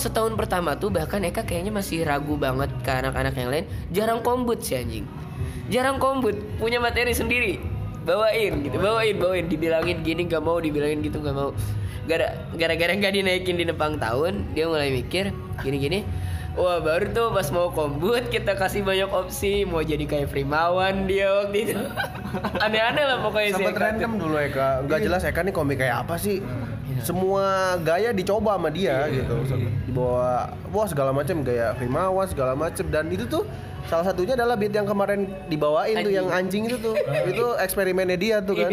setahun pertama tuh bahkan Eka kayaknya masih ragu banget ke anak-anak yang lain. Jarang kombut sih anjing. Jarang kombut, punya materi sendiri. Bawain gitu, bawain, bawain. Dibilangin gini gak mau, dibilangin gitu gak mau. Gara- Gara-gara nggak dinaikin di nepang tahun, dia mulai mikir gini-gini. Wah baru tuh pas mau kombut kita kasih banyak opsi mau jadi kayak Primawan dia waktu itu aneh-aneh lah pokoknya Eka tuh. random dulu Eka, nggak jelas Eka nih komik kayak apa sih? Semua gaya dicoba sama dia gitu. Dibawa wah segala macam gaya Primawan segala macam dan itu tuh salah satunya adalah beat yang kemarin dibawain tuh Anjing. yang anjing itu tuh. itu eksperimennya dia tuh kan.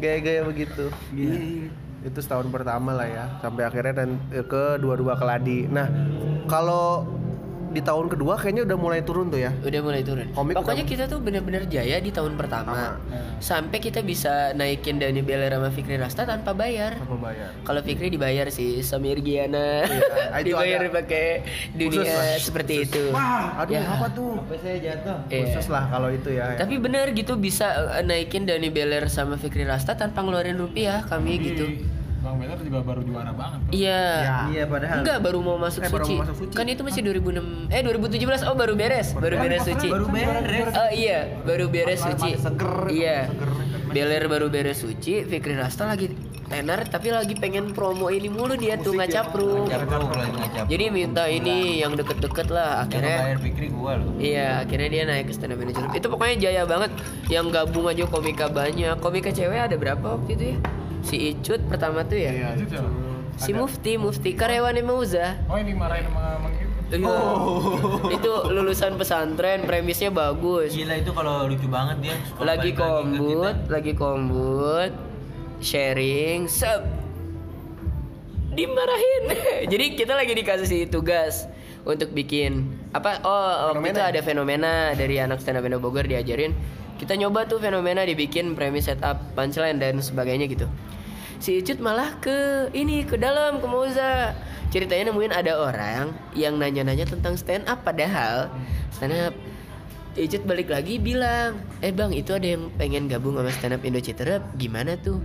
Gaya-gaya begitu. Itu setahun pertama lah ya, sampai akhirnya dan eh, ke dua-dua keladi. Nah, kalau di tahun kedua kayaknya udah mulai turun tuh ya. udah mulai turun. Komik Pokoknya udah- kita tuh bener-bener jaya di tahun pertama. Sampai kita bisa naikin Dani Beler sama Fikri Rasta tanpa bayar. Apa bayar? Kalau Fikri dibayar sih Samir Giana. Iya, itu dibayar pakai dunia Khusus. seperti itu. Wah, aduh Ya. apa tuh? Sampai saya jatuh. Iya. Khusus lah kalau itu ya. Tapi bener gitu bisa eh, naikin Dani Beler sama Fikri Rasta tanpa ngeluarin rupiah kami gitu. Bang Beler juga baru juara banget. Iya. Ya. Iya padahal. Enggak baru mau masuk Eh, baru suci. mau masuk suci. Kan itu masih 2006 eh 2017 oh baru beres, baru beres suci. Baru beres. Oh iya, baru beres suci. Seger, Iya. Beler baru beres suci, Fikri Rasta lagi tenar tapi lagi pengen promo ini mulu dia tuh ngacapru. Ngacap. Jadi minta ini yang deket-deket lah akhirnya. bayar pikir gua loh. Iya, akhirnya dia naik ke stand up manager. Itu pokoknya jaya banget. Yang gabung aja komika banyak. Komika cewek ada berapa waktu itu ya? Si Icut pertama tuh ya. Tuh. Si Mufti, Mufti karyawannya Mauza. Oh ini dimarahin sama Mang Gitu. Iya. Itu lulusan pesantren, premisnya bagus. Gila itu kalau lucu banget dia. Lagi kombut, lagi kombut, sharing, sub. Dimarahin. Jadi kita lagi dikasih tugas untuk bikin apa? Oh, waktu itu ada fenomena dari anak stand up Indo Bogor diajarin. Kita nyoba tuh fenomena dibikin premis setup, punchline dan sebagainya gitu. Si Icut malah ke ini ke dalam ke Moza. Ceritanya nemuin ada orang yang nanya-nanya tentang stand up padahal stand up Icut balik lagi bilang, eh bang itu ada yang pengen gabung sama stand up Indo Citerep, gimana tuh?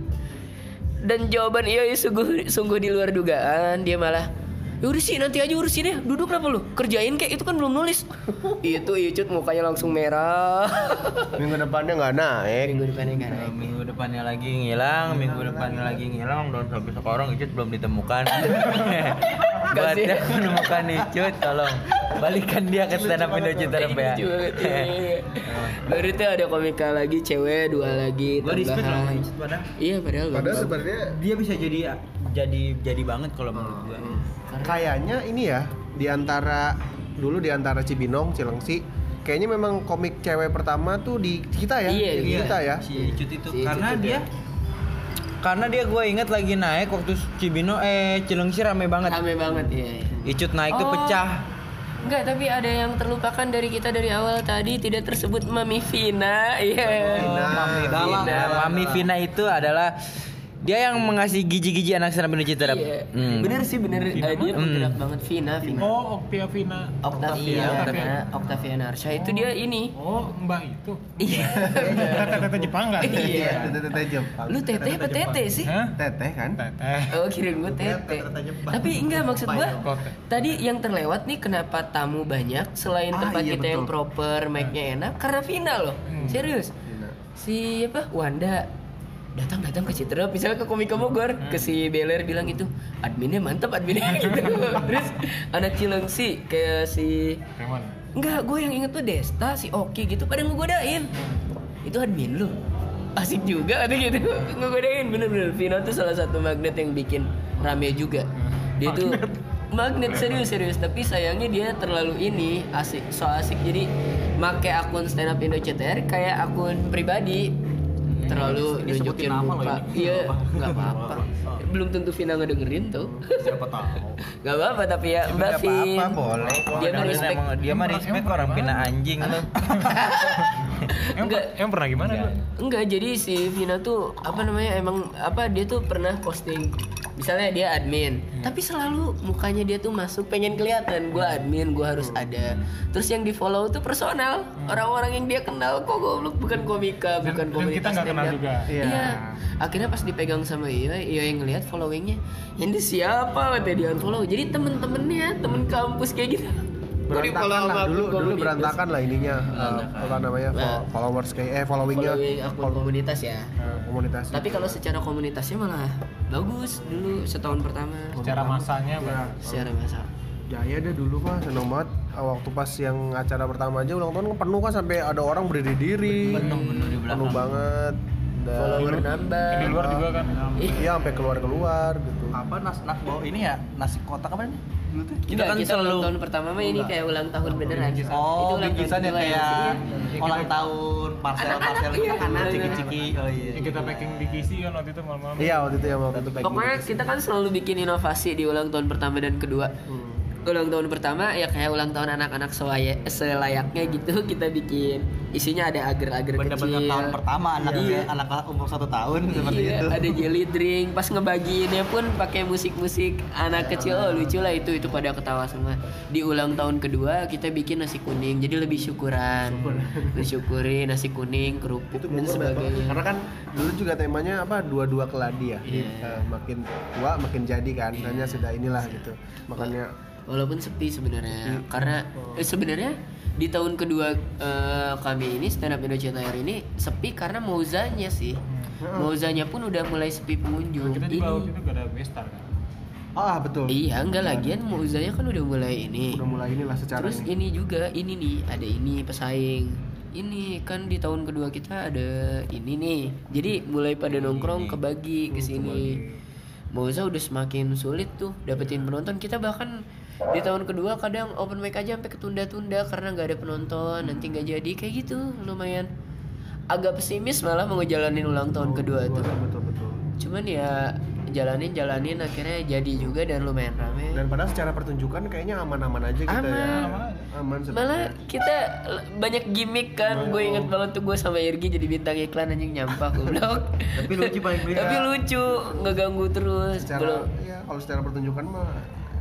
Dan jawaban iya sungguh sungguh di luar dugaan, dia malah Ya udah sih nanti aja urusin ya Duduk kenapa lu? Kerjain kayak itu kan belum nulis Itu Icut mukanya langsung merah Minggu depannya nggak naik. Minggu depannya nggak Eh, naik minggu depannya lagi ngilang, minggu depannya lagi ngilang dan sampai sekarang Icut belum ditemukan. Buat dia menemukan Icut, tolong balikan dia ke stand up Indo Citerep ya. Iya, iya. Baru tuh ada komika lagi cewek dua lagi respect. Iya padahal Padahal sebenarnya Dia bisa jadi jadi jadi banget kalau menurut gua. kayaknya ini ya di antara dulu di antara Cibinong, Cilengsi, kayaknya memang komik cewek pertama tuh di kita ya, Iya, di iya. kita ya. Si Icut itu Si karena itu dia karena dia gue inget lagi naik waktu Cibino eh Cilengsi rame banget. Rame banget iya. iya. Icut naik tuh Oh. pecah. Enggak, tapi ada yang terlupakan dari kita dari awal tadi tidak tersebut Mami Vina. Iya. Mami Vina. Mami Vina itu adalah dia yang mengasih gigi-gigi anak up Indo Citerep. Iya. Hmm. Bener sih bener Eh, dia bergerak banget Vina, Vina. Oh, Octavia Vina. Octavia, Octavia. Octavia Narsha itu dia ini. Oh, Mbak itu. Iya. Tete Jepang kan? Iya. Teteh Jepang. Lu teteh apa tete sih? Hah? Teteh kan? Teteh. Oh kirain gue tete Tapi enggak maksud gue Tete. Tadi yang terlewat nih kenapa tamu banyak Selain Ah, tempat iya, kita yang proper Mic-nya enak Karena Vina loh Serius Si apa Wanda datang datang ke Citra misalnya ke Komika Bogor. Ke si Beler bilang gitu adminnya mantep adminnya gitu. Terus anak Cilengsi kayak si mana? Enggak, gue yang inget tuh Desta, si Oki gitu pada ngegodain. Itu admin lu. Asik juga ada gitu. Ngegodain bener-bener. Vino tuh salah satu magnet yang bikin rame juga. Dia tuh Magnet. serius-serius Tapi sayangnya dia terlalu ini Asik, so asik. Jadi make akun stand up Indo CTR Kayak akun pribadi Terlalu Ini nunjukin nama muka. Iya, nggak apa-apa Belum tentu Vina ngedengerin tuh Siapa tahu. Gak apa-apa tapi ya Mbak Nggak Vin apa-apa boleh. Dia mah Dia respect dia mah respect orang pina anjing tuh. Emang, Enggak. emang pernah gimana lu? Enggak, jadi si Vina tuh apa namanya emang apa dia tuh pernah posting misalnya dia admin, tapi selalu mukanya dia tuh masuk pengen kelihatan gua admin, gua harus ada. Terus yang di follow tuh personal, orang-orang yang dia kenal kok goblok bukan komika, Dan- bukan dan komunitas kita nggak kenal juga. Iya. Iya. Akhirnya pas dipegang sama Iya, Iya yang ngelihat followingnya, ini siapa katanya dia unfollow. Jadi temen-temennya, temen kampus kayak gitu. Berantakan lah. Dulu dulu berantakan lah ininya uh, apa namanya Nah. followers kayak eh followingnya. Following akun komunitas ya. uh, komunitas. Tapi kalau secara komunitasnya malah bagus dulu setahun pertama. Secara masanya, ya, secara masa. Jaya deh dulu mah seneng banget. Waktu pas yang acara pertama aja ulang tahun kan penuh kan sampai ada orang berdiri diri. Penuh, penuh di belakang. penuh banget Dan- Follower nambah. Di luar juga kan. iya sampai keluar keluar gitu apa nas nas bawa ini ya nasi kotak apa nih dulu tuh Kita, Kita kan kita selalu- ulang tahun pertama mah ini kayak ulang tahun beneran. oh Itu ulang tahun bingkisan yang kayak sih. ulang tahun parcel parcel iya, gitu kan ciki-ciki oh iya Yang kita packing di kisi kan waktu itu malam-malam. iya waktu itu yang waktu itu pagi Pokoknya kita kan selalu bikin inovasi di ulang tahun pertama dan kedua. Ulang tahun pertama ya kayak ulang tahun anak-anak selaya- selayaknya gitu kita bikin. Isinya ada agar-agar kecil. bener-bener tahun pertama anak Iya. anak umur satu tahun seperti Iya, itu ada jelly drink. Pas ngebagiinnya pun pakai musik-musik anak kecil. Oh, lucu lah itu itu pada ketawa semua. Di ulang tahun kedua kita bikin nasi kuning. Jadi lebih syukuran. Bersyukuri nasi kuning, kerupuk itu dan sebagainya. karena kan dulu juga temanya apa dua-dua keladi ya Iya. Eh, makin tua makin jadi kan hanya sudah inilah gitu makanya Walaupun sepi sebenarnya. Iya. Karena Oh. eh, sebenarnya di tahun kedua eh, kami ini stand up Indonesia Air ini sepi karena Mouzanya sih. Mouzanya pun udah mulai sepi pengunjung. Kita di Ini bawah itu gak ada bestar kan. ah betul Iya, enggak lagian Mouzanya kan udah mulai ini. udah mulai inilah secara Terus ini. ini juga ini nih ada ini pesaing. Ini kan di tahun kedua kita ada ini nih. Jadi mulai pada nongkrong kebagi ke sini. Mauza udah semakin sulit tuh dapetin penonton. Kita bahkan di tahun kedua kadang open mic aja sampai ketunda-tunda karena nggak ada penonton. Nanti nggak jadi kayak gitu. Lumayan agak pesimis malah mau ngejalanin ulang tahun kedua tuh. betul betul betul Cuman ya jalanin jalanin akhirnya jadi juga dan lumayan rame. dan padahal secara pertunjukan kayaknya aman-aman aja kita ya Aman. aman sebenarnya. Malah kita banyak gimmick kan, gue inget banget tuh gue sama Irgi jadi bintang iklan anjing nyampah goblok. Tapi lucu paling. Tapi lucu, ngeganggu terus. secara Belum. ya kalau secara pertunjukan mah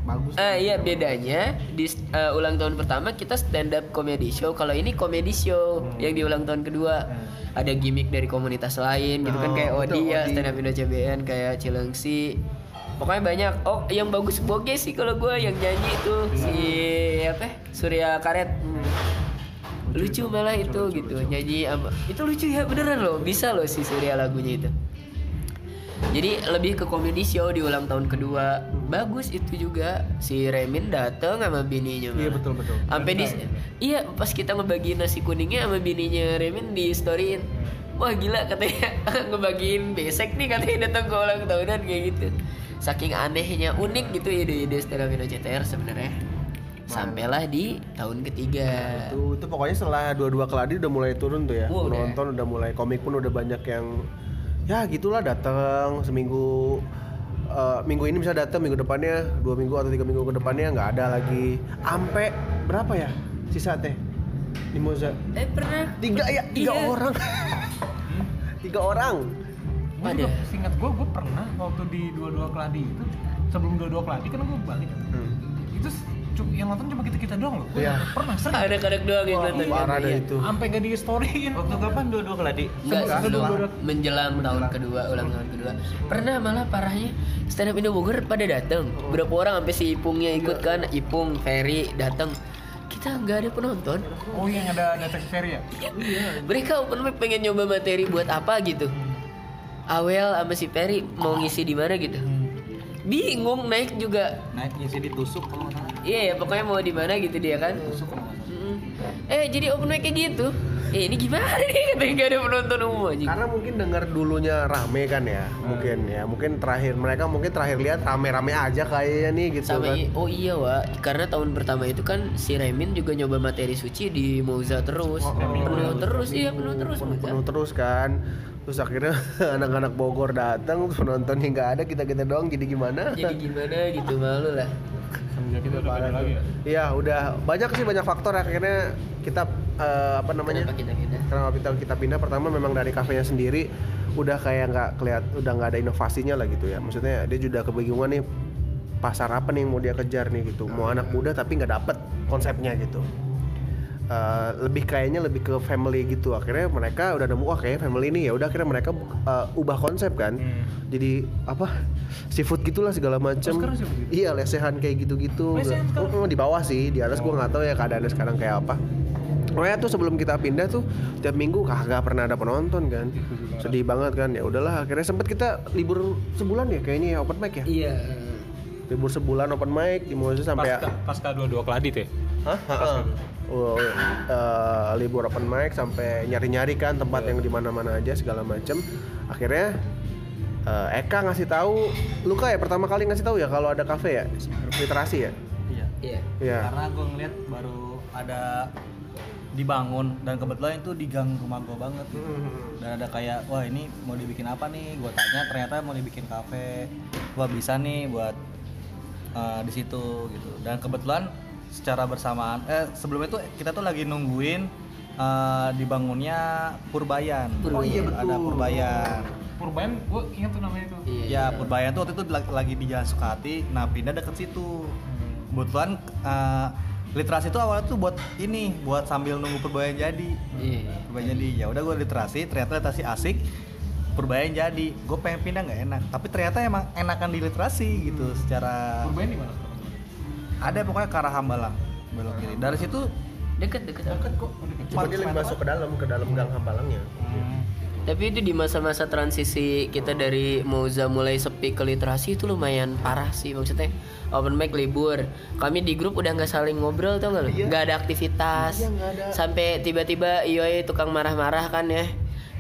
bagus Ah iya bedanya di eh, ulang tahun pertama kita stand up comedy show. Kalau ini comedy show yang di ulang tahun kedua ada gimmick dari komunitas lain gitu kan Oh, kayak Odi ya stand up Indo CBN kayak Cilengsi. Pokoknya banyak. Oh yang bagus Boge sih kalau gue yang nyanyi itu si apa? Surya Karet. Lucu malah itu gitu nyanyi apa? Itu lucu ya beneran loh bisa loh si Surya lagunya itu. Jadi lebih ke comedy show di ulang tahun kedua. Bagus itu juga. Si Remin dateng sama bininya. iya betul betul Sampai di Iya, pas kita ngebagi nasi kuningnya sama bininya Remin di storyin. Wah gila katanya ngebagiin besek nih katanya datang ke ulang tahunan kayak gitu. Saking anehnya unik gitu ide-ide up Indo CTR sebenarnya. Sampailah di tahun ketiga. itu itu pokoknya setelah dua-dua keladi udah mulai turun tuh ya udah. penonton udah mulai komik pun udah banyak yang ya gitulah datang seminggu eh, minggu ini bisa datang minggu depannya dua minggu atau tiga minggu ke depannya nggak ada lagi. Ampe berapa ya sisa teh? Di Moza? Eh pernah? Tiga ya tiga Iya. orang. Tiga orang. Gue Ada. juga seingat gue, gue pernah waktu di dua-dua keladi itu sebelum dua-dua keladi kan gue balik. Hmm. itu yang nonton cuma kita kita doang loh. Iya. pernah sering. Ada kadang doang yang nonton parah deh Iya. itu. Sampai gak di storyin waktu kapan dua-dua keladi Enggak Sebelum- menjelang tahun kedua ulang tahun kedua. Pernah malah parahnya stand up Indo Bogor pada datang berapa orang sampai si Ipungnya ikut kan? Ipung Ferry datang kita nggak ada penonton. Oh yang ada ada ferry ya? Mereka open mic pengen nyoba materi buat apa gitu. Awel sama si Ferry mau ngisi di mana gitu. Bingung naik juga. Naik ngisi ditusuk kalau iya ya pokoknya mau di mana gitu dia kan. Mm-mm. eh jadi open mic kayak gitu? Eh ini gimana nih? Katanya nggak ada penonton umum aja. Karena mungkin dengar dulunya rame kan ya mungkin ya mungkin terakhir mereka mungkin terakhir lihat rame-rame aja kayaknya nih gitu sama kan. oh iya wa karena tahun pertama itu kan si Remin juga nyoba materi suci di Moza terus. Penuh terus iya penuh terus penuh, penuh terus kan. Terus akhirnya anak-anak Bogor datang penontonnya nggak ada kita kita doang jadi gimana? Jadi gimana gitu malu lah Semenjak itu udah beda lagi ya. Iya, udah banyak sih banyak faktor akhirnya kita eh, apa namanya? Kenapa kita pindah? Kenapa kita kita pindah? Pertama memang dari kafenya sendiri udah kayak nggak keliat, udah nggak ada inovasinya lah gitu ya. Maksudnya dia juga kebingungan nih pasar apa nih yang mau dia kejar nih gitu. Mau anak muda tapi nggak dapet konsepnya gitu. Eh, lebih kayaknya lebih ke family gitu. Akhirnya mereka udah nemu wah kayak family ini ya udah akhirnya mereka eh, ubah konsep kan. Hmm. jadi apa seafood gitulah segala macam seafood gitu? iya lesehan kayak gitu-gitu? Oh, di bawah sih di atas gua nggak tahu ya keadaannya sekarang kayak apa. Pokoknya tuh sebelum kita pindah tuh tiap minggu kagak pernah ada penonton kan. Sedih banget kan. Ya udahlah akhirnya sempet kita libur sebulan ya kayaknya ya open mic ya? Iya. libur sebulan open mic di Moza sampai Pasca, pasca dua-dua keladit ya. Hah? Oh, eh, libur open mic sampai nyari-nyari kan tempat yang di mana-mana aja segala macem. Akhirnya eh, Eka ngasih tahu, Luka ya pertama kali ngasih tahu ya kalau ada kafe ya, literasi ya. Iya. Iya. Iya. Karena gue ngeliat baru ada dibangun dan kebetulan itu di gang rumah gue banget gitu. dan ada kayak wah ini mau dibikin apa nih gue tanya ternyata mau dibikin kafe gua bisa nih buat eh, di situ gitu dan kebetulan secara bersamaan eh sebelum itu kita tuh lagi nungguin eh, dibangunnya Purbayan Oh iya, ada Purbayan Purbayan, gue ingat tuh namanya itu. Iya. Ya Purbayan tuh waktu itu lagi, di Jalan Sukati, nah pindah deket situ. Kebetulan eh, literasi itu awalnya tuh buat ini, buat sambil nunggu Purbayan jadi. Iya. Purbayan jadi, ya udah gue literasi, ternyata literasi asik. Purbayan jadi, gue pengen pindah nggak enak, tapi ternyata emang enakan di literasi gitu, secara Purbayan di mana? Ada pokoknya ke arah Hambalang belok kiri. Dari situ Deket deket. kok. Cuma dia lebih masuk ke dalam, ke dalam gang Hambalangnya. Tapi itu di masa-masa transisi kita dari Moza mulai sepi ke literasi itu lumayan parah sih maksudnya open mic libur kami di grup udah nggak saling ngobrol tau nggak lo Iya. nggak ada aktivitas Iya, nggak ada. sampai tiba-tiba Ioi tukang marah-marah kan ya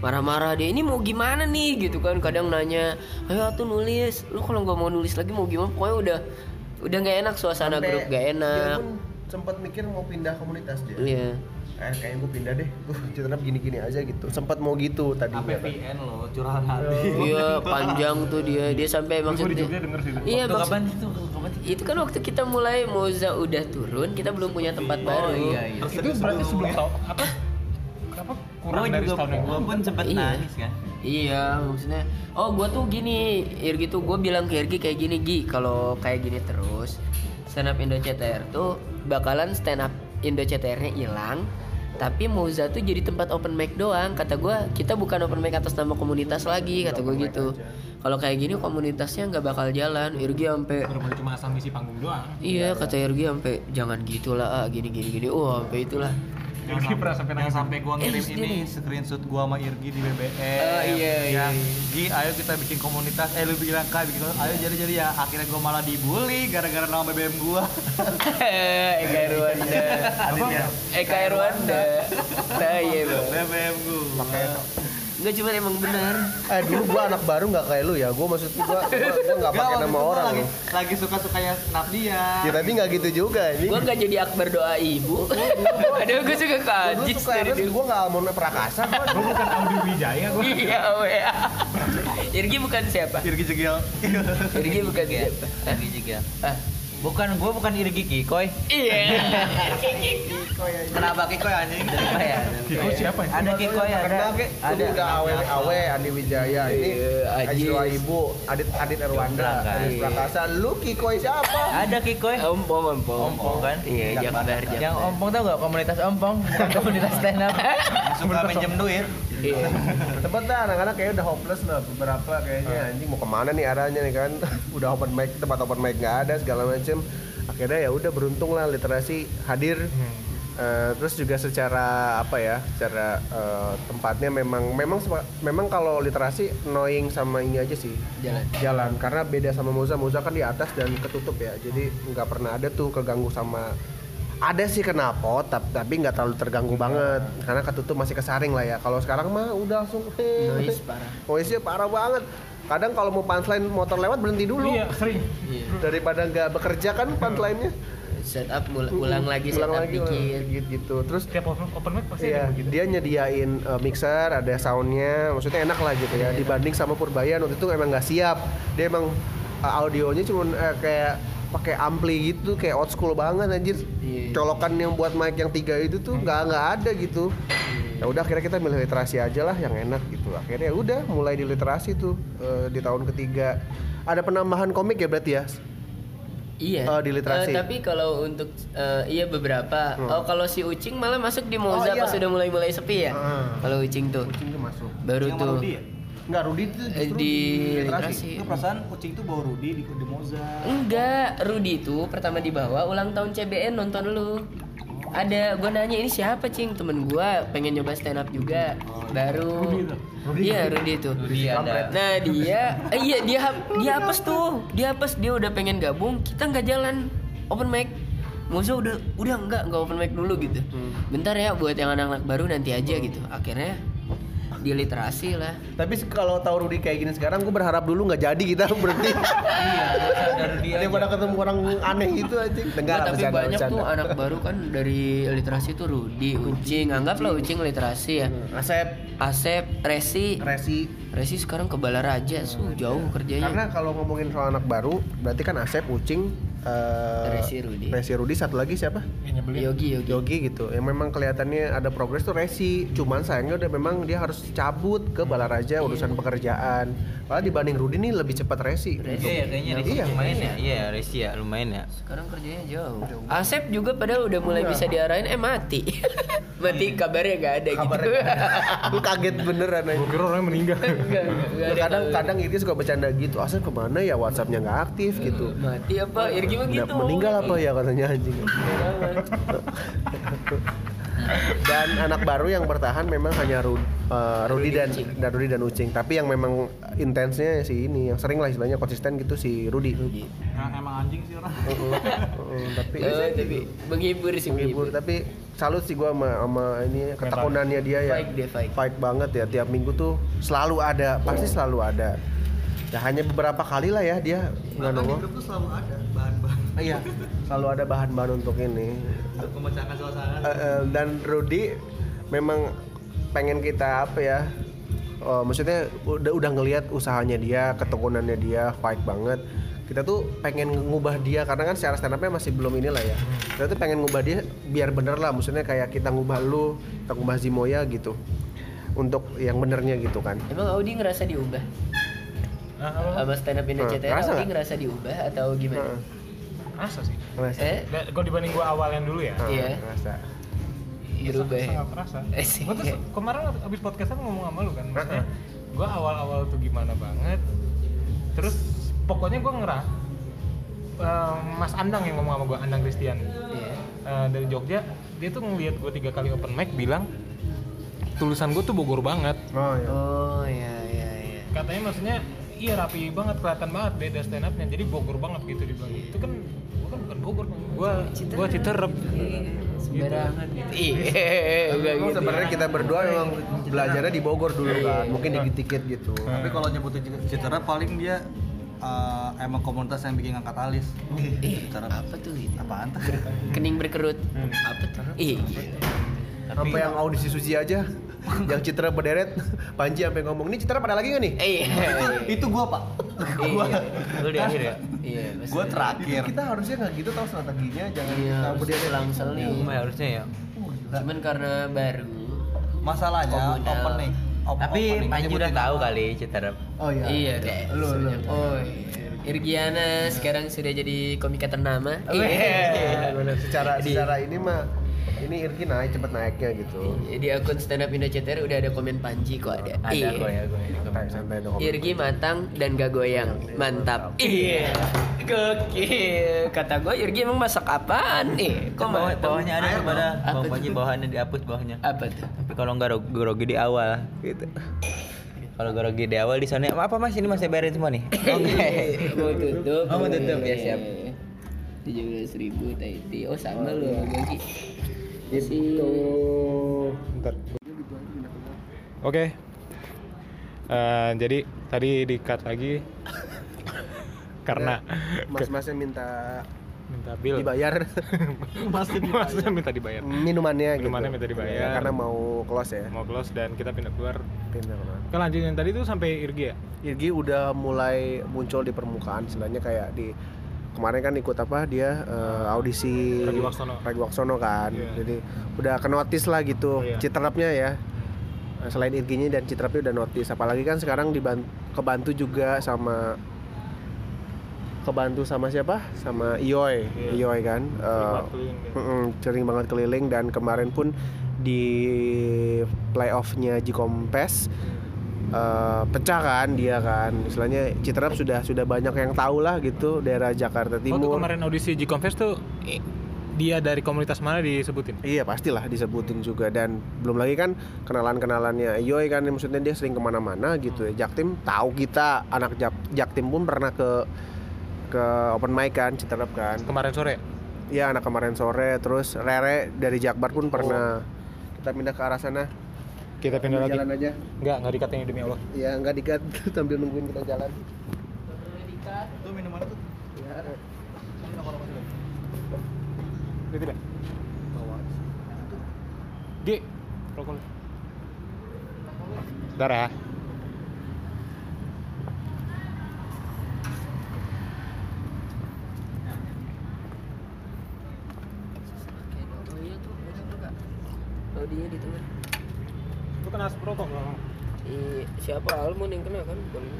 marah-marah dia ini mau gimana nih gitu kan kadang nanya ayo tuh nulis lu kalau nggak mau nulis lagi mau gimana pokoknya udah udah nggak enak suasana Sampai grup gak Dia enak pun sempat mikir mau pindah komunitas dia. iya Eh, kayaknya gue pindah deh, gue cerita gini-gini aja gitu. Sempat mau gitu tadinya. APVN loh, curahan hati. iya panjang tuh dia dia sampai maksudnya. Iya, Waktu maksud- kapan itu? Kapan itu kan waktu kita mulai Moza udah turun kita belum punya tempat baru iya, iya. Itu berarti sebelum tau apa? Kurang Gua dari juga, setahun yang gua lalu? pun sempet Iya. nangis kan. Iya maksudnya Oh gue tuh gini Irgi tuh gue bilang ke Irgi kayak gini Gi Kalau kayak gini terus Stand up Indo CTR tuh Bakalan stand up Indo CTR nya hilang tapi Moza tuh jadi tempat open mic doang kata gue kita bukan open mic atas nama komunitas lagi kata gue gitu kalau kayak gini komunitasnya nggak bakal jalan Irgi sampai cuma asal ngisi panggung doang. iya kata Irgi sampai jangan gitulah ah, gini gini gini wah sampai itulah Yang pernah sampai yang sampai gua ngirim Eh, ini screenshot gua sama Irgi di BBM Oh, iya, iya. yang Gi ayo kita bikin komunitas. Eh lu bilang kak bikin komunitas. ayo jadi jadi ya. Akhirnya gua malah dibully gara-gara nama BBM gua. Eka Irwanda? Eka Irwanda. Nah iya bang. BBM gua Enggak cuma emang benar Eh dulu gua anak baru nggak kayak lu ya. Gua maksud gua gua, gua nggak pakai nama gua orang. lagi, lagi suka sukanya snap dia Ya tapi nggak gitu juga ini. Gue gak jadi akbar doa ibu gue suka Dulu kajis suka dari dulu gua nggak mau prakasa. Gua Gue bukan Audi Wijaya gue. Iya wea Irgi bukan siapa? Irgi jegel Irgi bukan siapa? Irgi juga. Ah, Bukan, gua bukan Irgi Kikoy. Iya kenapa Kiko ya anjing Apa ya? Kiko siapa ya? Ada Kikoy ada. Ada. Udah awe awe Andi Wijaya ini. Iya, Aji Ajis. Ibu, Adit Adit Erwanda. Adit Prakasa. Lu Kikoy siapa? Ada Kikoy. Ompong ompong Ompong kan? Iya Jakbar Yang ompong tau gak komunitas ompong? Bukan komunitas stand up. suka minjem duit Iya. Tempat dah anak-anak kayaknya udah hopeless lah beberapa kayaknya. Anjing mau ke mana nih arahnya nih kan? Udah open mic tempat open mic nggak ada segala macem. Akhirnya ya udah beruntung lah literasi hadir. Eh, terus juga secara apa ya secara eh, tempatnya memang memang memang kalau literasi annoying sama ini aja sih. Jalan. jalan karena beda sama Moza Moza kan di atas dan ketutup ya jadi nggak pernah ada tuh keganggu sama ada sih knalpot tapi tapi nggak terlalu terganggu banget karena ketutup masih kesaring lah ya. Kalau sekarang mah udah langsung Noise parah. Noise parah banget. Kadang kalau mau punchline motor lewat berhenti dulu. Iya, sering. Iya. Daripada nggak bekerja kan punchline-nya. Set up mul- ulang lagi set ulang up lagi dikit. dikit gitu. Terus Setiap open, open mic pasti Iya, ada dia nyediain uh, mixer, ada soundnya, maksudnya enak lah gitu ya. Dibanding sama Purbayan. Waktu itu emang nggak siap. Dia emang uh, audionya cuma kayak pakai ampli gitu kayak old school banget anjir Iya. colokan yang buat mic yang tiga itu tuh nggak nggak ada gitu ya udah akhirnya kita milih literasi aja lah yang enak gitu akhirnya ya udah mulai di literasi tuh eh, di tahun ketiga ada penambahan komik ya berarti ya Iya. Oh, di literasi. Eh, tapi kalau untuk eh, iya beberapa. Hmm. Oh, kalau si Ucing malah masuk di Oh, Moza iya. pas sudah mulai-mulai sepi ya. Hmm. Kalau Ucing tuh kucing tuh masuk baru sama tuh ya? Nggak Rudi itu eh, justru di literasi literasi. Itu perasaan kucing itu bawa Rudi di, di Moza. Enggak, Rudi itu pertama dibawa ulang tahun CBN nonton lu. Ada, gue nanya ini siapa cing temen gue pengen nyoba stand up juga baru. Iya Rudi itu. Rudi ada. Nah dia, eh, iya dia dia apes tuh, dia apes dia udah pengen gabung, kita nggak jalan open mic. Musa udah udah enggak enggak open mic dulu gitu. Bentar ya buat yang anak-anak baru nanti aja gitu. Akhirnya di literasi lah. tapi kalau tahu Rudi kayak gini sekarang gue berharap dulu nggak jadi kita berhenti Iya, ada Rudi aja. daripada ketemu orang aneh gitu aja lah, tapi bercanda, banyak tuh bercanda. anak baru kan dari literasi tuh Rudi, Ucing, anggaplah Ucing literasi ya. Asep Asep, Resi, Resi Resi sekarang ke Balaraja, su jauh kerjanya. Karena kalau ngomongin soal anak baru, berarti kan Asep, Ucing, eh, Resi, Rudi. Resi Rudi, satu lagi siapa? Yogi, Yogi. Yogi gitu. Yang memang kelihatannya ada progres tuh Resi. Cuman sayangnya udah memang dia harus cabut ke Balaraja urusan pekerjaan. Padahal dibanding Rudi nih lebih cepat Resi. Iya ya kayaknya Resi Iya. lumayan ya. Iya Resi ya lumayan ya. Sekarang kerjanya jauh. Asep juga padahal udah mulai bisa diarahin, eh mati. mati kabarnya gak ada gitu. Gue kaget beneran aja. Gue kira orangnya meninggal. Enggak, enggak, enggak ada kadang kabar. kadang Irgi suka bercanda gitu Asep ke mana ya WhatsAppnya nggak aktif gitu mati apa? Irgi mah gitu. Udah meninggal apa ya katanya anjing? Dan anak baru yang bertahan memang hanya Ru- eh, Rudi dan dan Rudi dan Ucing. Tapi yang memang intensnya si ini yang sering lah istilahnya konsisten gitu si Rudi. Nah, emang anjing sih orang. Heeh, heeh, tapi Oh, tapi menghibur sih menghibur. tapi salut sih gua sama, sama ini ketekunannya dia ya. Fight dia, fight. banget ya tiap minggu tuh selalu ada pasti selalu ada ya hanya beberapa kali lah ya dia nggak di nongol grup tuh selalu ada bahan-bahan. Iya selalu ada bahan-bahan untuk ini. Untuk memecahkan suasana. Eh, eh, dan Rudy memang pengen kita apa ya oh, maksudnya udah udah ngelihat usahanya dia ketekunannya dia fight banget. Kita tuh pengen ngubah dia karena kan secara stand upnya masih belum inilah ya. Kita tuh pengen ngubah dia biar bener lah maksudnya kayak kita ngubah lu kita ngubah Zimoya gitu. Untuk yang benernya gitu kan. Emang Audi ngerasa diubah? Nah, apa? Sama stand up Indo Hmm, CTR, ngerasa ngerasa diubah atau gimana? Heeh. Rasa sih. Ngerasa. Eh, Kalau dibanding gua awal yang dulu ya. Heeh, Iya. ngerasa. dirubah ya? Sangat terasa. Eh, sih. Gua tuh kemarin abis podcastan ngomong sama lu kan, maksudnya gua awal-awal tuh gimana banget. Terus pokoknya gua ngerah eh, Mas Andang yang ngomong sama gua, Andang Christian Iya. eh, dari Jogja, dia tuh ngelihat gua tiga kali open mic bilang tulisan gua tuh Bogor banget. oh ya Oh iya iya iya. Katanya maksudnya iya rapi banget, kelihatan banget beda stand upnya. Jadi Bogor banget gitu dibilang. Itu kan gua kan bukan Bogor, Bang. gua gua Citerep. Sembarangan gitu. Iya, gitu. sebenarnya kita berdua memang belajarnya di Bogor dulu kan mungkin dikit-dikit gitu Tapi kalau nyebutin Citra paling dia eh, emang komunitas yang bikin ngangkat alis. Citra apa tuh itu? apaan tuh? Kening berkerut. Apa tuh? Ih, Sampai yang audisi suci aja yang Citra berderet Panji sampai ngomong ini Citra pada lagi gak nih? Eh, iya. Itu gua, Pak. Iya. Lu di akhir ya. Iya. Gua terakhir. Kita harusnya nggak gitu tahu strateginya jangan Iya, kita berderet selang-seling. Cuma harusnya ya. Cuman karena baru. Masalahnya Komunal. opening. Op- Tapi opening Panji udah tahu kali Citerep. Oh iya. Iya, deh. Lu, lu. Oh, iya. Irgiana sekarang sudah jadi komika ternama. Iya. Iya. Secara Di- secara ini mah ini Irki naik cepet naiknya gitu. Di akun stand up Indo CTR udah ada komen Panji kok ada. Ada Iya. kok ya gue ini santai dong. Irgi matang dan gak goyang. Mantap. Iya. Gokil. Kata gue Irgi emang masak apaan nih? Kok Bawah, bawahnya ada tuh pada Apa bawah? Panji bawahannya dihapus bawahnya. Apa tuh? Tapi kalau nggak ro- grogi di awal gitu. Kalau grogi di awal di sana apa mas ini masih bayarin semua nih? Oke. mau tutup. Oh, mau tutup, ya, siap. Tujuh belas ribu tadi. Oh sama lu Gongki. Si Bentar. Oke. Eh, jadi tadi di cut lagi karena Mas-masnya minta minta bill. dibayar Pasti Maksudnya minta dibayar. minumannya gitu. Minumannya minta dibayar. Ya, karena mau close ya. Mau close dan kita pindah keluar. Pindah ke mana? Ke lanjut yang tadi tuh sampai Irgi ya? Irgi udah mulai muncul di permukaan sebenarnya kayak di kemarin kan ikut apa dia eh, audisi Ragi Waksono. Ragi Waksono kan. Iya. Jadi udah ke notice lah gitu. Iya. Citrapnya ya. Eh, Selain Irginya dan Citrapnya udah notice. Apalagi kan sekarang dibantu kebantu juga sama kebantu sama siapa? Sama Ioi. Iya. Ioi kan. Keliling sering banget keliling dan kemarin pun di playoffnya Jikompes eh, pecah kan dia kan. Istilahnya Citrap sudah sudah banyak yang tahu lah gitu daerah Jakarta Oh tuh Timur. kemarin audisi G Confess tuh dia dari komunitas mana disebutin? iya pastilah disebutin juga. Dan belum lagi kan kenalan kenalannya Yoi kan maksudnya dia sering ke mana-mana gitu ya. Jaktim tahu kita anak Jak Jaktim pun pernah ke ke open mic kan Citrap kan. Kemarin sore. Iya anak kemarin sore. Terus Rere dari Jakbar pun pernah. Kita pindah ke arah sana Kita pindah lagi. jalan aja Enggak, enggak dikat ini demi Allah. ya nggak dikat sambil nungguin kita jalan Itu minuman itu Itu tidak. Rokok. Bentar ya. Oh iya tuh, ada tuh kak. Audinya di tengah. Kena asap rokok enggak? Ih, siapa Almond yang kena kan? Bukan lu.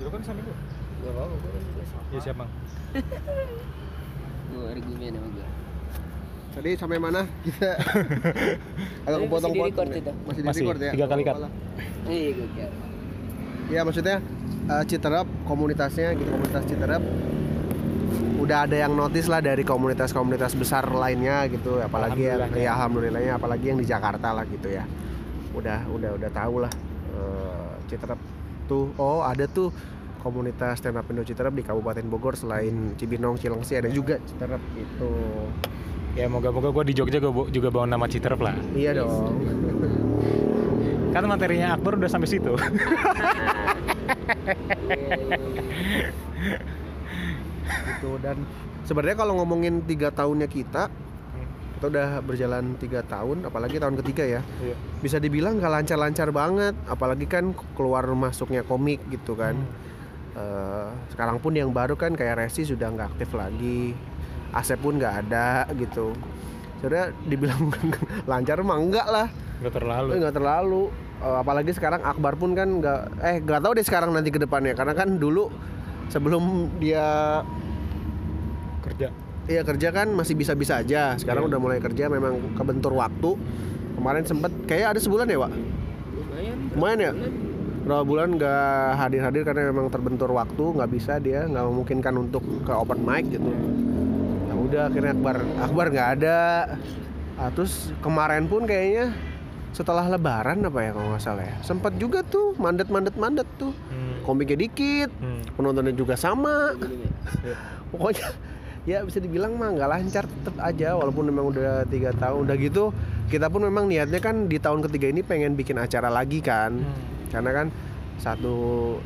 Itu kan samping gua. Gak apa-apa, gue kan juga Iya siap, Bang. Gue argumen sama gue. tadi sampai mana kita agak masih kepotong potong itu? masih di Masih, record ya tiga kali cut. Nggak apa-apa Iya, gue ya maksudnya eh, Citerap komunitasnya gitu komunitas Citerap udah ada yang notice lah dari komunitas-komunitas besar lainnya gitu apalagi yang ya alhamdulillahnya apalagi yang di Jakarta lah gitu ya udah udah udah tahu lah eh, Citerap tuh oh ada tuh komunitas stand up Indo Citerap di Kabupaten Bogor selain Cibinong Cilengsi ada juga Citerap gitu Ya moga-moga gua di Jogja gua juga bawa nama Citerep lah. iya dong Kan materinya Akbar udah sampai situ. gitu dan sebenarnya kalau ngomongin tiga tahunnya kita kita udah berjalan tiga tahun apalagi tahun ketiga ya. Iya. bisa dibilang nggak lancar-lancar banget apalagi kan keluar masuknya komik gitu kan. Eh, sekarang pun yang baru kan kayak Resi sudah nggak aktif lagi Asep pun nggak ada gitu. Sebenarnya dibilang lancar mah enggak lah. Enggak terlalu. Eh, nggak terlalu. Eh, apalagi sekarang Akbar pun kan nggak eh nggak tahu deh sekarang nanti ke depannya. Karena kan dulu sebelum dia Iya kerja kan masih bisa-bisa aja. Sekarang Iya. udah mulai kerja memang kebentur waktu. Kemarin sempet kayak ada sebulan ya, Wak? Lumayan. Lumayan ya? Berapa bulan nggak hadir-hadir karena memang terbentur waktu, nggak bisa dia, nggak memungkinkan untuk ke open mic gitu. Ya udah akhirnya Akbar Akbar nggak ada. Ah, terus kemarin pun kayaknya setelah Lebaran apa ya kalau nggak salah ya, sempat juga tuh mandet-mandet-mandet tuh. Hmm. Komiknya dikit, Hmm. penontonnya juga sama. Iya. pokoknya ya bisa dibilang mah nggak lancar tetap aja walaupun memang udah tiga tahun udah gitu kita pun memang niatnya kan di tahun ketiga ini pengen bikin acara lagi kan. Hmm. karena kan satu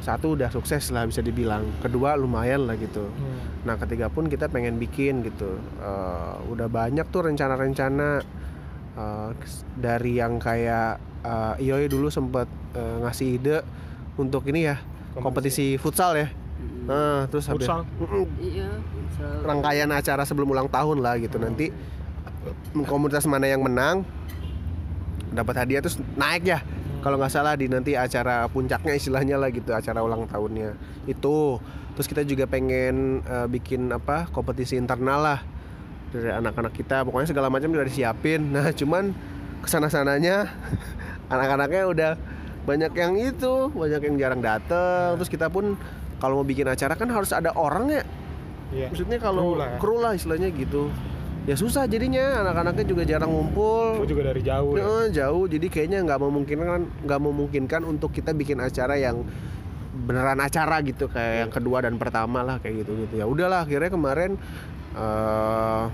satu udah sukses lah bisa dibilang kedua lumayan lah gitu. Hmm. nah ketiga pun kita pengen bikin gitu. Eh, udah banyak tuh rencana-rencana eh, dari yang kayak eh, Ioi dulu sempet eh, ngasih ide untuk ini ya kompetisi futsal ya Nah, terus habis- Futsal? Mm-mm, Iya, futsal. rangkaian acara sebelum ulang tahun lah gitu. Nanti komunitas mana yang menang dapat hadiah terus naik ya. Kalau nggak salah di nanti acara puncaknya istilahnya lah gitu acara ulang tahunnya. Itu. Terus kita juga pengen eh, bikin apa kompetisi internal lah dari anak-anak kita. Pokoknya segala macam udah disiapin. Nah cuman ke sana sananya anak-anaknya udah banyak yang itu banyak yang jarang datang terus kita pun kalau mau bikin acara kan harus ada orang ya. Iya. maksudnya kalau Kru lah ya. kru lah istilahnya gitu. Ya susah jadinya anak-anaknya juga jarang ngumpul. Gua juga dari jauh ya. Eh, jauh. Jadi kayaknya nggak memungkinkan nggak memungkinkan untuk kita bikin acara yang beneran acara gitu kayak yang kedua dan pertama lah kayak gitu gitu ya udahlah akhirnya kemarin eh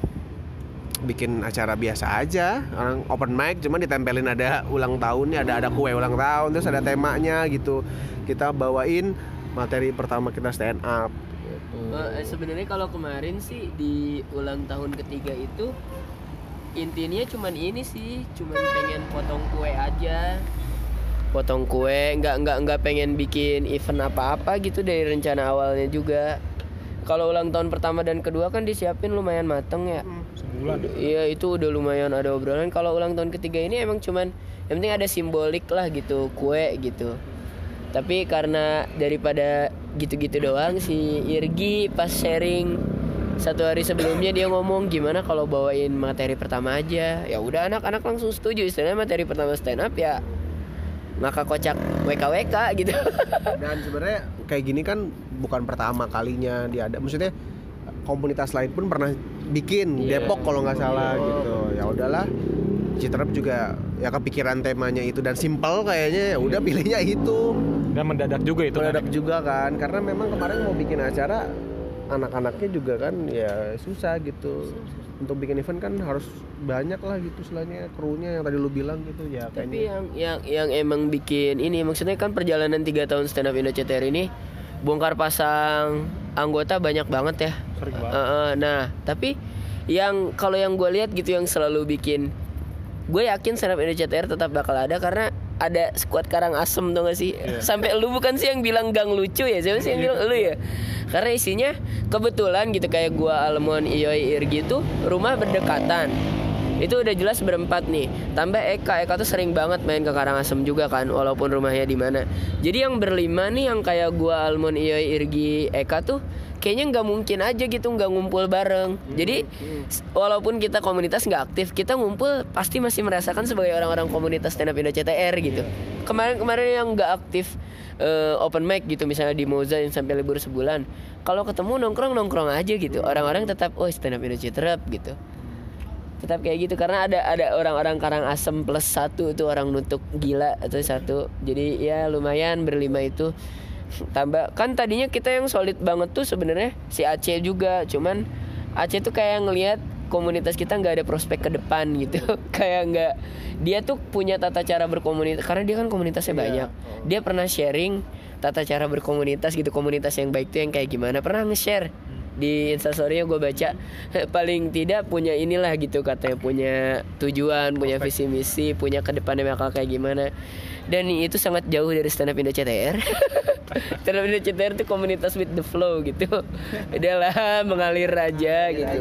bikin acara biasa aja. Orang open mic cuman ditempelin ada ulang tahunnya ada ada kue ulang tahun terus ada temanya gitu. Kita bawain materi pertama kita stand up gitu. Eh, sebenarnya kalau kemarin sih di ulang tahun ketiga itu intinya cuman ini sih, cuman pengen potong kue aja. Potong kue, nggak nggak nggak pengen bikin event apa-apa gitu dari rencana awalnya juga. kalau ulang tahun pertama dan kedua kan disiapin lumayan mateng ya. Sebulan. Iya itu udah lumayan ada obrolan. Kalau ulang tahun ketiga ini emang cuman yang penting ada simbolik lah gitu kue gitu. Tapi karena daripada gitu-gitu doang si Irgi pas sharing satu hari sebelumnya dia ngomong gimana kalau bawain materi pertama aja. Ya udah anak-anak langsung setuju istilahnya materi pertama stand up ya maka kocak WKWK gitu. Dan sebenarnya kayak gini kan bukan pertama kalinya dia ada. Maksudnya komunitas lain pun pernah bikin Iya. Depok kalau nggak salah gitu. Ya udahlah. Citerap juga ya kepikiran temanya itu dan simple kayaknya ya udah pilihnya itu. Dan mendadak juga itu. Mendadak kan. juga kan karena memang kemarin mau bikin acara anak-anaknya juga kan ya susah gitu. Untuk bikin event kan harus banyak lah gitu selainnya krunya yang tadi lu bilang gitu ya Tapi kayaknya. yang yang yang emang bikin ini maksudnya kan perjalanan tiga tahun stand up Indo CTR ini bongkar pasang anggota banyak banget ya. Sering banget. Eh, eh, nah, tapi yang kalau yang gue lihat gitu yang selalu bikin gue yakin stand up Indo CTR tetap bakal ada karena ada squad karang asem tuh gak sih? Sampai lu bukan sih yang bilang gang lucu ya? Siapa sih yang bilang? Lu ya? Karena isinya kebetulan gitu kayak gua Almon Iyoi Irgi tuh rumah berdekatan. Itu udah jelas berempat nih. Tambah Eka. Eka tuh sering banget main ke Karangasem juga kan walaupun rumahnya di mana. Jadi yang berlima nih yang kayak gua Almon Iyoi Irgi Eka tuh kayaknya nggak mungkin aja gitu nggak ngumpul bareng. Jadi s- walaupun kita komunitas nggak aktif kita ngumpul pasti masih merasakan sebagai orang-orang komunitas stand up Indo CTR gitu. Kemarin-kemarin yang nggak aktif eh, open mic gitu misalnya di Moza yang sampai libur sebulan kalau ketemu nongkrong nongkrong aja gitu. Orang-orang tetap oh stand up Indo CTR gitu. Tetap kayak gitu karena ada ada orang-orang karang asem plus satu itu orang nutuk gila atau satu. Jadi ya lumayan berlima itu tambah kan tadinya kita yang solid banget tuh sebenarnya si Aceh juga cuman Aceh tuh kayak ngelihat komunitas kita nggak ada prospek ke depan gitu. Kayak nggak dia tuh punya tata cara berkomunitas karena dia kan komunitasnya banyak. Dia pernah sharing tata cara berkomunitas gitu komunitas yang baik tuh yang kayak gimana. Pernah nge-share di instastorynya gue baca paling tidak punya inilah gitu katanya. Punya tujuan punya visi misi punya ke depannya bakal kayak gimana. Dan itu sangat jauh dari stand up Indo CTR stand up Indo CTR itu komunitas with the flow gitu. Udahlah mengalir aja gitu.